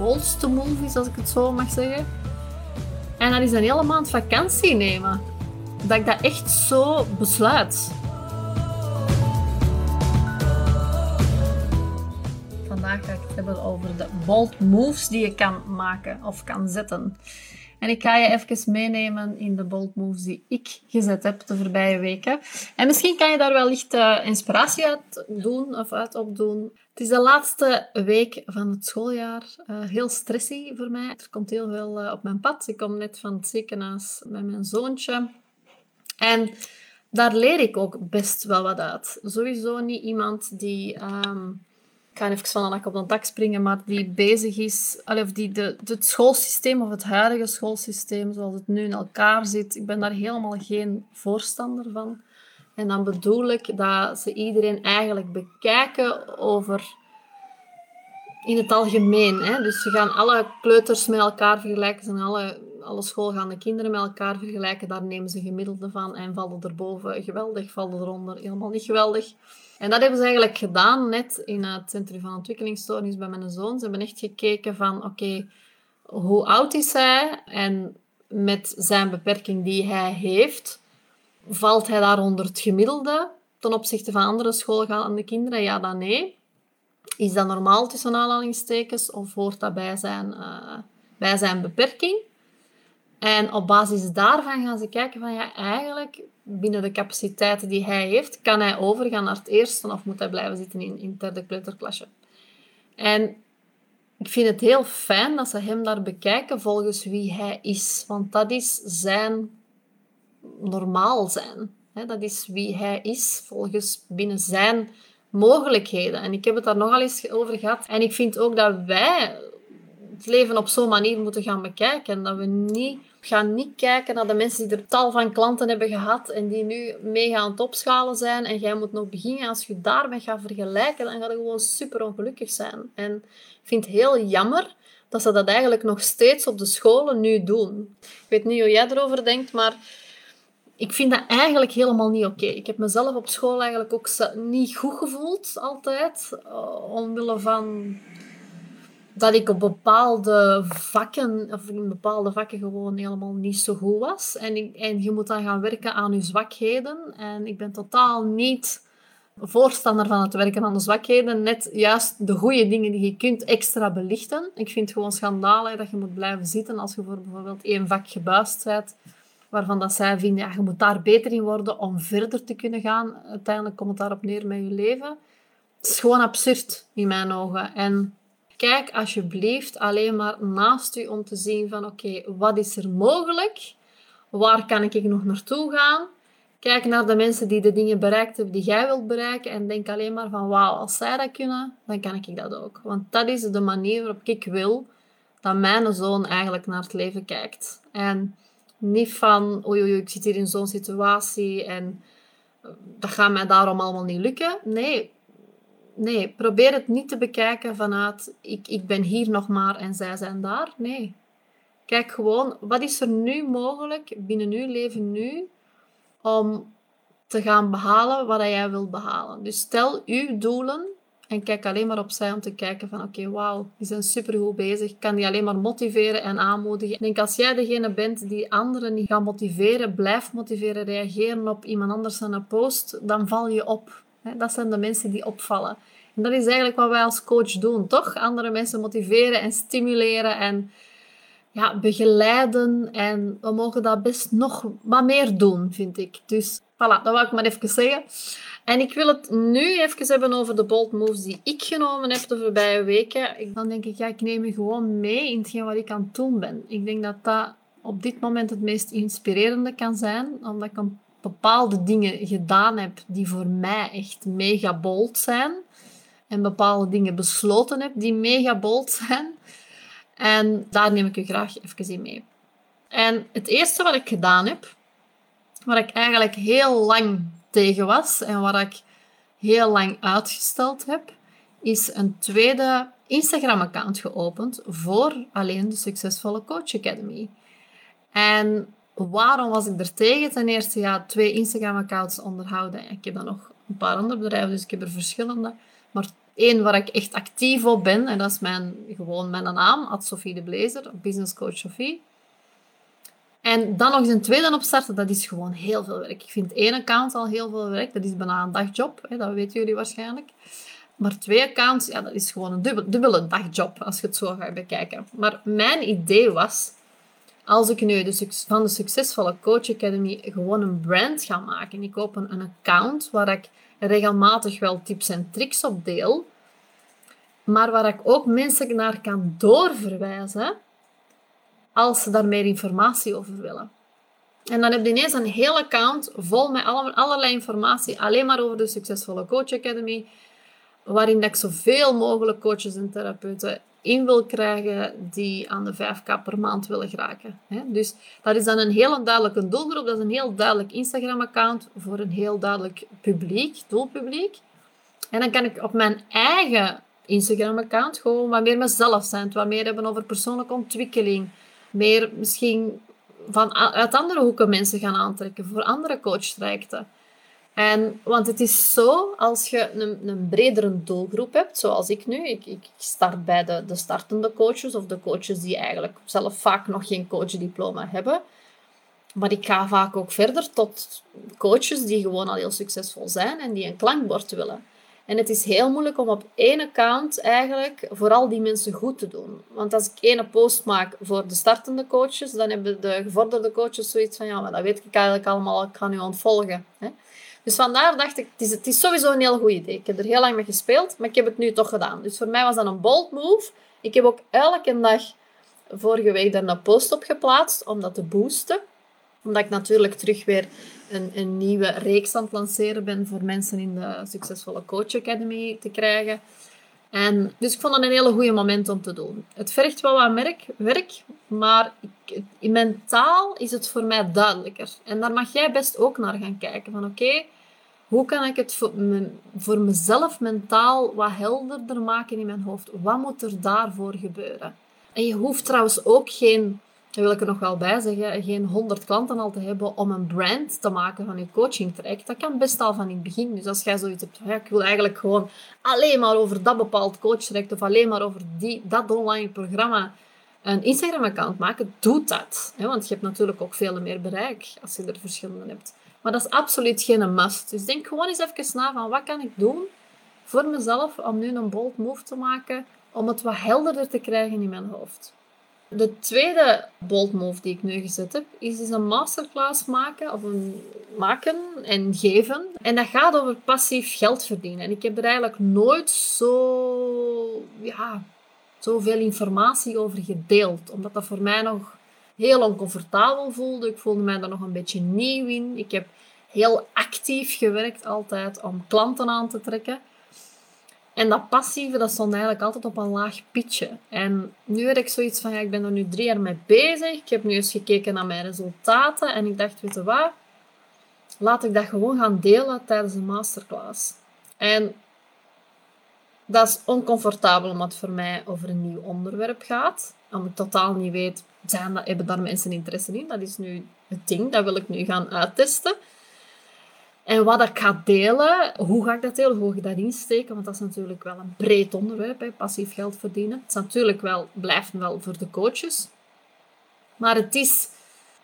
boldste movies, als ik het zo mag zeggen. En dat is een hele maand vakantie nemen. Dat ik dat echt zo besluit. Vandaag ga ik het hebben over de bold moves die je kan maken of kan zetten. En ik ga je even meenemen in de bold moves die ik gezet heb de voorbije weken. En misschien kan je daar wellicht uh, inspiratie uit doen of uit opdoen. Het is de laatste week van het schooljaar. Uh, heel stressy voor mij. Er komt heel veel uh, op mijn pad. Ik kom net van het ziekenhuis met mijn zoontje. En daar leer ik ook best wel wat uit. Sowieso niet iemand die um, ga even van een dak op de dak springen, maar die bezig is, of die de, het schoolsysteem of het huidige schoolsysteem zoals het nu in elkaar zit, ik ben daar helemaal geen voorstander van. En dan bedoel ik dat ze iedereen eigenlijk bekijken over in het algemeen. Hè? Dus ze gaan alle kleuters met elkaar vergelijken, ze alle, alle schoolgaande kinderen met elkaar vergelijken. Daar nemen ze gemiddelde van en vallen erboven geweldig, vallen eronder helemaal niet geweldig. En dat hebben ze eigenlijk gedaan net in het Centrum van Ontwikkelingsstoornis bij mijn zoon. Ze hebben echt gekeken van, oké, hoe oud is hij? En met zijn beperking die hij heeft, valt hij daar onder het gemiddelde ten opzichte van andere schoolgaande kinderen? Ja, dan nee. Is dat normaal tussen aanhalingstekens of hoort dat bij zijn, uh, bij zijn beperking? En op basis daarvan gaan ze kijken van ja, eigenlijk binnen de capaciteiten die hij heeft, kan hij overgaan naar het eerste of moet hij blijven zitten in, in derde kleuterklasje. En ik vind het heel fijn dat ze hem daar bekijken volgens wie hij is. Want dat is zijn normaal zijn. Dat is wie hij is volgens binnen zijn mogelijkheden. En ik heb het daar nogal eens over gehad. En ik vind ook dat wij het leven op zo'n manier moeten gaan bekijken. En dat we niet gaan niet kijken naar de mensen die er tal van klanten hebben gehad en die nu mega aan het opschalen zijn. En jij moet nog beginnen. Als je daarmee gaat vergelijken, dan ga je gewoon super ongelukkig zijn. En ik vind het heel jammer dat ze dat eigenlijk nog steeds op de scholen nu doen. Ik weet niet hoe jij erover denkt, maar ik vind dat eigenlijk helemaal niet oké. Ik heb mezelf op school eigenlijk ook niet goed gevoeld, altijd. Eh, omwille van dat ik op bepaalde vakken, of in bepaalde vakken gewoon helemaal niet zo goed was. En, ik, en je moet dan gaan werken aan je zwakheden. En ik ben totaal niet voorstander van het werken aan de zwakheden. Net juist de goede dingen die je kunt extra belichten. Ik vind het gewoon schandalig dat je moet blijven zitten als je voor bijvoorbeeld één vak gebuist bent. Waarvan dat zij vinden, ja, je moet daar beter in worden om verder te kunnen gaan. Uiteindelijk komt het daarop neer met je leven. Het is gewoon absurd in mijn ogen. En kijk alsjeblieft alleen maar naast u om te zien van oké, wat is er mogelijk? Waar kan ik nog naartoe gaan? Kijk naar de mensen die de dingen bereikt hebben die jij wilt bereiken en denk alleen maar van wauw, als zij dat kunnen, dan kan ik dat ook. Want dat is de manier waarop ik wil dat mijn zoon eigenlijk naar het leven kijkt. En niet van oei, oei ik zit hier in zo'n situatie en dat gaat mij daarom allemaal niet lukken. Nee, nee, probeer het niet te bekijken vanuit ik, ik ben hier nog maar en zij zijn daar. Nee. Kijk gewoon, wat is er nu mogelijk binnen uw leven nu om te gaan behalen wat jij wilt behalen. Dus stel uw doelen en kijk alleen maar opzij om te kijken van oké, okay, wauw, die zijn supergoed bezig. Ik kan die alleen maar motiveren en aanmoedigen. Ik denk als jij degene bent die anderen niet gaat motiveren, blijft motiveren, reageren op iemand anders een post, dan val je op. Dat zijn de mensen die opvallen. En dat is eigenlijk wat wij als coach doen, toch? Andere mensen motiveren en stimuleren en ja, begeleiden. En we mogen dat best nog wat meer doen, vind ik. Dus voilà, dat wil ik maar even zeggen. En ik wil het nu even hebben over de bold moves die ik genomen heb de voorbije weken. Dan denk ik, ja, ik neem je gewoon mee in hetgeen wat ik aan het doen ben. Ik denk dat dat op dit moment het meest inspirerende kan zijn, omdat ik een bepaalde dingen gedaan heb die voor mij echt mega bold zijn. En bepaalde dingen besloten heb die mega bold zijn. En daar neem ik u graag even in mee. En het eerste wat ik gedaan heb, waar ik eigenlijk heel lang tegen was en waar ik heel lang uitgesteld heb, is een tweede Instagram-account geopend voor alleen de Succesvolle Coach Academy. En waarom was ik er tegen? Ten eerste, ja, twee Instagram-accounts onderhouden. Ik heb dan nog een paar andere bedrijven, dus ik heb er verschillende. Maar één waar ik echt actief op ben. En dat is mijn, gewoon mijn naam, at Sophie de Blazer, Business Coach Sophie. En dan nog eens een tweede opstarten, dat is gewoon heel veel werk. Ik vind één account al heel veel werk. Dat is bijna een dagjob, hè, dat weten jullie waarschijnlijk. Maar twee accounts, ja, dat is gewoon een dubbele dagjob, als je het zo gaat bekijken. Maar mijn idee was, als ik nu de, van de succesvolle Coach Academy gewoon een brand ga maken. Ik open een account waar ik regelmatig wel tips en tricks op deel. Maar waar ik ook mensen naar kan doorverwijzen als ze daar meer informatie over willen. En dan heb je ineens een heel account vol met allerlei informatie, alleen maar over de Succesvolle Coach Academy, waarin ik zoveel mogelijk coaches en therapeuten in wil krijgen die aan de 5k per maand willen geraken. Dus dat is dan een heel duidelijke doelgroep. Dat is een heel duidelijk Instagram-account voor een heel duidelijk publiek, doelpubliek. En dan kan ik op mijn eigen Instagram-account gewoon wat meer mezelf zijn. Wat meer hebben over persoonlijke ontwikkeling. Meer misschien van, uit andere hoeken mensen gaan aantrekken voor andere coachtrajecten. En, want het is zo, als je een, een bredere doelgroep hebt, zoals ik nu, ik, ik start bij de, de startende coaches of de coaches die eigenlijk zelf vaak nog geen coachdiploma hebben. Maar ik ga vaak ook verder tot coaches die gewoon al heel succesvol zijn en die een klankbord willen. En het is heel moeilijk om op één account eigenlijk vooral die mensen goed te doen. Want als ik één post maak voor de startende coaches, dan hebben de gevorderde coaches zoiets van, ja, maar dat weet ik eigenlijk allemaal, ik kan u ontvolgen. Hè? Dus vandaar dacht ik, het is, het is sowieso een heel goed idee. Ik heb er heel lang mee gespeeld, maar ik heb het nu toch gedaan. Dus voor mij was dat een bold move. Ik heb ook elke dag vorige week daar een post op geplaatst om dat te boosten. Omdat ik natuurlijk terug weer een, een nieuwe reeks aan het lanceren ben voor mensen in de Succesvolle Coach Academy te krijgen. En, dus ik vond dat een hele goede moment om te doen. Het vergt wel wat merk, werk, maar ik, in mentaal is het voor mij duidelijker. En daar mag jij best ook naar gaan kijken. Van oké, hoe kan ik het voor mezelf mentaal wat helderder maken in mijn hoofd? Wat moet er daarvoor gebeuren? En je hoeft trouwens ook geen dat wil ik er nog wel bij zeggen, geen 100 klanten al te hebben om een brand te maken van je coaching traject. Dat kan best al van in het begin. Dus als jij zoiets hebt, ja, ik wil eigenlijk gewoon alleen maar over dat bepaald coachtraject of alleen maar over die, dat online programma een Instagram-account maken, doe dat. Want je hebt natuurlijk ook veel meer bereik als je er verschillende hebt. Maar dat is absoluut geen must. Dus denk gewoon eens even na van wat kan ik doen voor mezelf om nu een bold move te maken om het wat helderder te krijgen in mijn hoofd. De tweede bold move die ik nu gezet heb, is dus een masterclass maken, of een maken en geven. En dat gaat over passief geld verdienen. En ik heb er eigenlijk nooit zo, ja, zoveel informatie over gedeeld, omdat dat voor mij nog heel oncomfortabel voelde. Ik voelde mij daar nog een beetje nieuw in. Ik heb heel actief gewerkt altijd om klanten aan te trekken. En dat passieve, dat stond eigenlijk altijd op een laag pitje. En nu had ik zoiets van, ik ben er nu drie jaar mee bezig. Ik heb nu eens gekeken naar mijn resultaten. En ik dacht, weet je wat? Laat ik dat gewoon gaan delen tijdens een masterclass. En dat is oncomfortabel omdat het voor mij over een nieuw onderwerp gaat. Omdat ik totaal niet weet, zijn dat, hebben daar mensen interesse in? Dat is nu het ding, dat wil ik nu gaan uittesten. En wat ik ga delen, hoe ga ik dat delen, hoe ga ik dat insteken? Want dat is natuurlijk wel een breed onderwerp, hè, passief geld verdienen. Het is natuurlijk wel, blijft wel voor de coaches. Maar het is,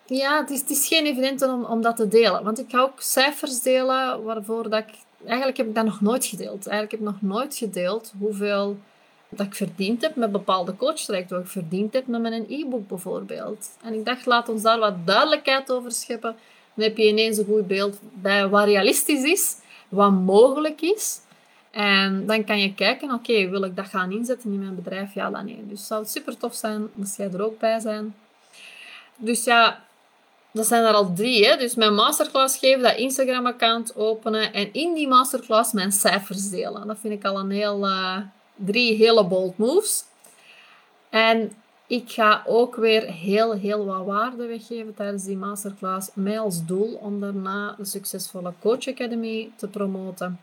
ja, het is, het is geen evident om, om dat te delen. Want ik ga ook cijfers delen waarvoor dat ik... Eigenlijk heb ik dat nog nooit gedeeld. Eigenlijk heb ik nog nooit gedeeld hoeveel dat ik verdiend heb met bepaalde coachtrajecten. Wat ik verdiend heb met mijn e-book bijvoorbeeld. En ik dacht, laat ons daar wat duidelijkheid over scheppen dan heb je ineens een goed beeld bij wat realistisch is, wat mogelijk is. En dan kan je kijken, oké, wil ik dat gaan inzetten in mijn bedrijf? Ja, dan nee. Dus zou super tof zijn als jij er ook bij zijn. Dus ja, dat zijn er al drie. Hè? Dus mijn masterclass geven, dat Instagram-account openen en in die masterclass mijn cijfers delen. Dat vind ik al een heel, uh, drie hele bold moves. En ik ga ook weer heel, heel wat waarde weggeven tijdens die masterclass. Mij als doel om daarna de succesvolle Coach Academy te promoten.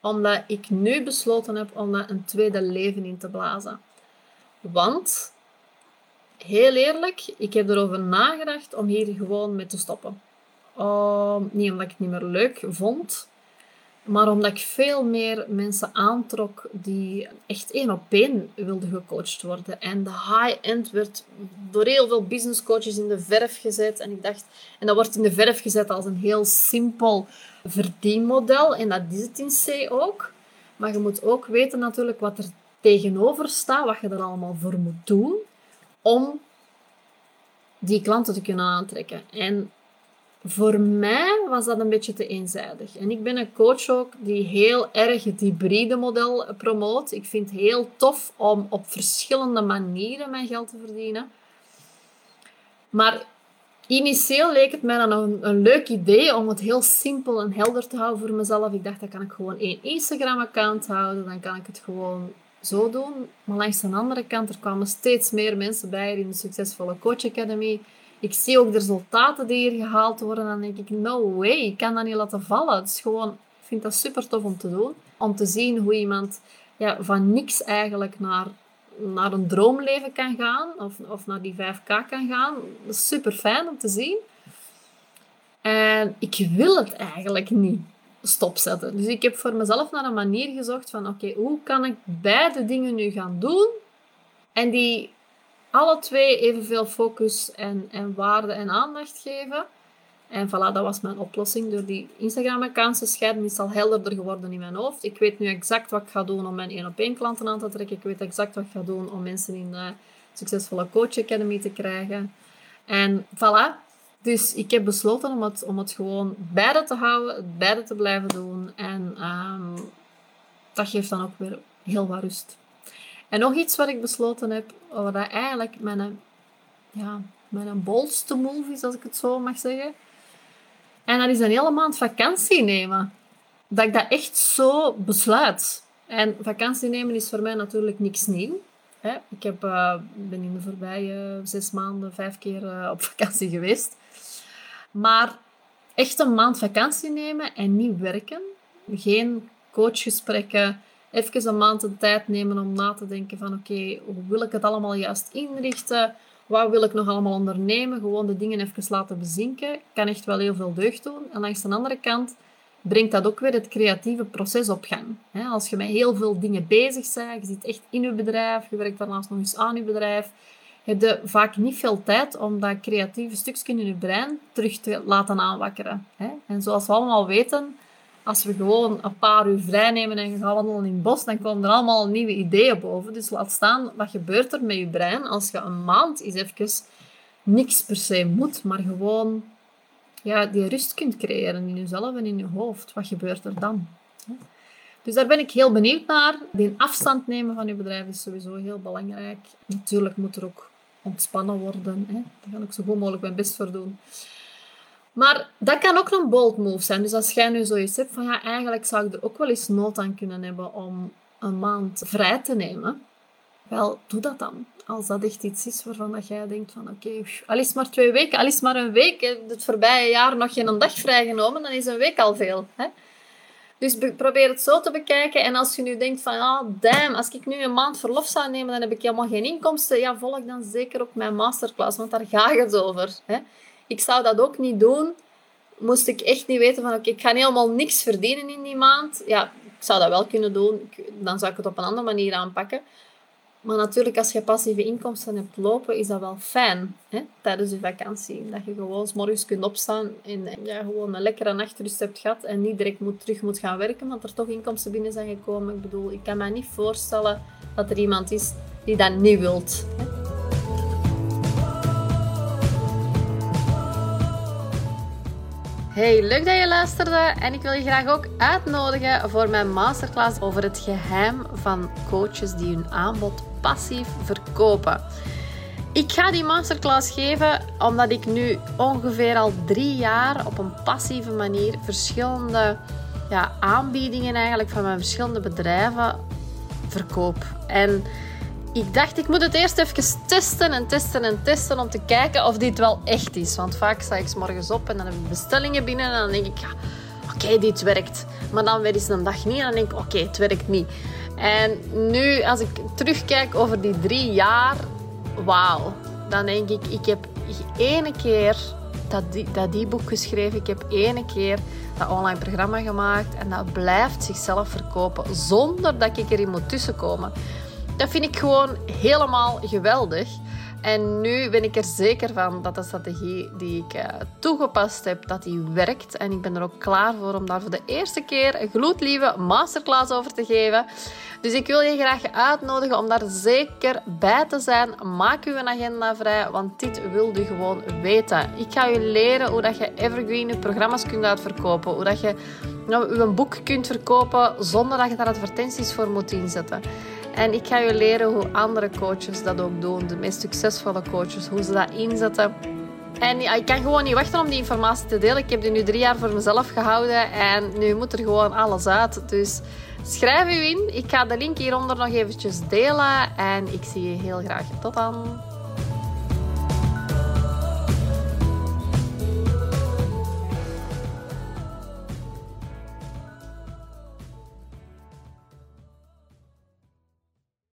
Omdat ik nu besloten heb om daar een tweede leven in te blazen. Want, heel eerlijk, ik heb erover nagedacht om hier gewoon mee te stoppen. niet omdat ik het niet meer leuk vond, Maar omdat ik veel meer mensen aantrok die echt één op één wilden gecoacht worden. En de high-end werd door heel veel business coaches in de verf gezet. En ik dacht, en dat wordt in de verf gezet als een heel simpel verdienmodel. En dat is het in C ook. Maar je moet ook weten natuurlijk wat er tegenover staat, wat je er allemaal voor moet doen om die klanten te kunnen aantrekken. En voor mij was dat een beetje te eenzijdig. En ik ben een coach ook die heel erg het hybride model promoot. Ik vind het heel tof om op verschillende manieren mijn geld te verdienen. Maar initieel leek het mij dan een, een leuk idee om het heel simpel en helder te houden voor mezelf. Ik dacht, dan kan ik gewoon één Instagram-account houden. Dan kan ik het gewoon zo doen. Maar langs de andere kant, er kwamen steeds meer mensen bij in de succesvolle Coach Academy ik zie ook de resultaten die hier gehaald worden. Dan denk ik, no way, ik kan dat niet laten vallen. Het is gewoon, ik vind dat super tof om te doen. Om te zien hoe iemand ja, van niks eigenlijk naar, naar een droomleven kan gaan. Of, of naar die 5K kan gaan. Super fijn om te zien. En ik wil het eigenlijk niet stopzetten. Dus ik heb voor mezelf naar een manier gezocht van oké, hoe kan ik beide dingen nu gaan doen en die alle twee evenveel focus en, en waarde en aandacht geven. En voilà, dat was mijn oplossing. Door die Instagram-accounts te scheiden is al helderder geworden in mijn hoofd. Ik weet nu exact wat ik ga doen om mijn één op één klanten aan te trekken. Ik weet exact wat ik ga doen om mensen in de succesvolle Coach Academy te krijgen. En voilà. Dus ik heb besloten om het, om het gewoon beide te houden, het beide te blijven doen. En um, dat geeft dan ook weer heel wat rust. En nog iets wat ik besloten heb, wat eigenlijk mijn, ja, mijn bolste move is, als ik het zo mag zeggen. En dat is een hele maand vakantie nemen. Dat ik dat echt zo besluit. En vakantie nemen is voor mij natuurlijk niks nieuw. Ik heb, uh, ben in de voorbije zes maanden vijf keer uh, op vakantie geweest. Maar echt een maand vakantie nemen en niet werken. Geen coachgesprekken, even een maand de tijd nemen om na te denken van oké, hoe wil ik het allemaal juist inrichten? Wat wil ik nog allemaal ondernemen? Gewoon de dingen even laten bezinken. Kan echt wel heel veel deugd doen. En langs de andere kant brengt dat ook weer het creatieve proces op gang. Als je met heel veel dingen bezig bent, je zit echt in je bedrijf, je werkt daarnaast nog eens aan je bedrijf, heb je vaak niet veel tijd om dat creatieve stukje in je brein terug te laten aanwakkeren. En zoals we allemaal weten, als we gewoon een paar uur vrij nemen en gaan wandelen in het bos, dan komen er allemaal nieuwe ideeën boven. Dus laat staan, wat gebeurt er met je brein als je een maand eens even niks per se moet, maar gewoon ja, die rust kunt creëren in jezelf en in je hoofd. Wat gebeurt er dan? Dus daar ben ik heel benieuwd naar. Die afstand nemen van je bedrijf is sowieso heel belangrijk. Natuurlijk moet er ook ontspannen worden. Hè. Daar ga ik zo goed mogelijk mijn best voor doen. Maar dat kan ook een bold move zijn. Dus als jij nu zoiets hebt van ja, eigenlijk zou ik er ook wel eens nood aan kunnen hebben om een maand vrij te nemen. Wel, doe dat dan. Als dat echt iets is waarvan jij denkt van oké, al is maar twee weken, al is maar een week. Het voorbije jaar nog geen dag vrijgenomen, dan is een week al veel. Hè? Dus probeer het zo te bekijken. En als je nu denkt van, ah, damn, als ik nu een maand verlof zou nemen, dan heb ik helemaal geen inkomsten. Ja, volg dan zeker op mijn masterclass, want daar gaat het over. Hè? Ik zou dat ook niet doen. Moest ik echt niet weten van, oké, ik ga helemaal niks verdienen in die maand. Ja, ik zou dat wel kunnen doen. Dan zou ik het op een andere manier aanpakken. Maar natuurlijk, als je passieve inkomsten hebt lopen, is dat wel fijn hè? tijdens je vakantie. Dat je gewoon morgens kunt opstaan en ja, gewoon een lekkere nachtrust hebt gehad en niet direct moet, terug moet gaan werken, want er toch inkomsten binnen zijn gekomen. Ik bedoel, ik kan me niet voorstellen dat er iemand is die dat niet wilt. Hè? Hey, leuk dat je luisterde en ik wil je graag ook uitnodigen voor mijn masterclass over het geheim van coaches die hun aanbod passief verkopen. Ik ga die masterclass geven omdat ik nu ongeveer al drie jaar op een passieve manier verschillende ja, aanbiedingen eigenlijk van mijn verschillende bedrijven verkoop. En ik dacht, ik moet het eerst even testen en testen en testen om te kijken of dit wel echt is. Want vaak sta ik s morgens op en dan heb ik bestellingen binnen en dan denk ik, ja, oké, dit werkt. Maar dan weer eens een dag niet en dan denk ik, oké, het werkt niet. En nu, als ik terugkijk over die drie jaar, wauw. Dan denk ik, ik heb ene keer dat, die, dat e-book geschreven. Ik heb ene keer dat online programma gemaakt. En dat blijft zichzelf verkopen zonder dat ik erin moet tussenkomen. Dat vind ik gewoon helemaal geweldig. En nu ben ik er zeker van dat de strategie die ik uh, toegepast heb, dat die werkt. En ik ben er ook klaar voor om daar voor de eerste keer een gloedlieve masterclass over te geven. Dus ik wil je graag uitnodigen om daar zeker bij te zijn. Maak uw agenda vrij, want dit wil je gewoon weten. Ik ga je leren hoe dat je evergreen programma's kunt uitverkopen. Hoe dat je nou, je boek kunt verkopen zonder dat je daar advertenties voor moet inzetten. En ik ga je leren hoe andere coaches dat ook doen. De meest succesvolle coaches, hoe ze dat inzetten. En ik kan gewoon niet wachten om die informatie te delen. Ik heb die nu drie jaar voor mezelf gehouden en nu moet er gewoon alles uit. Dus schrijf u in. Ik ga de link hieronder nog eventjes delen en ik zie je heel graag. Tot dan.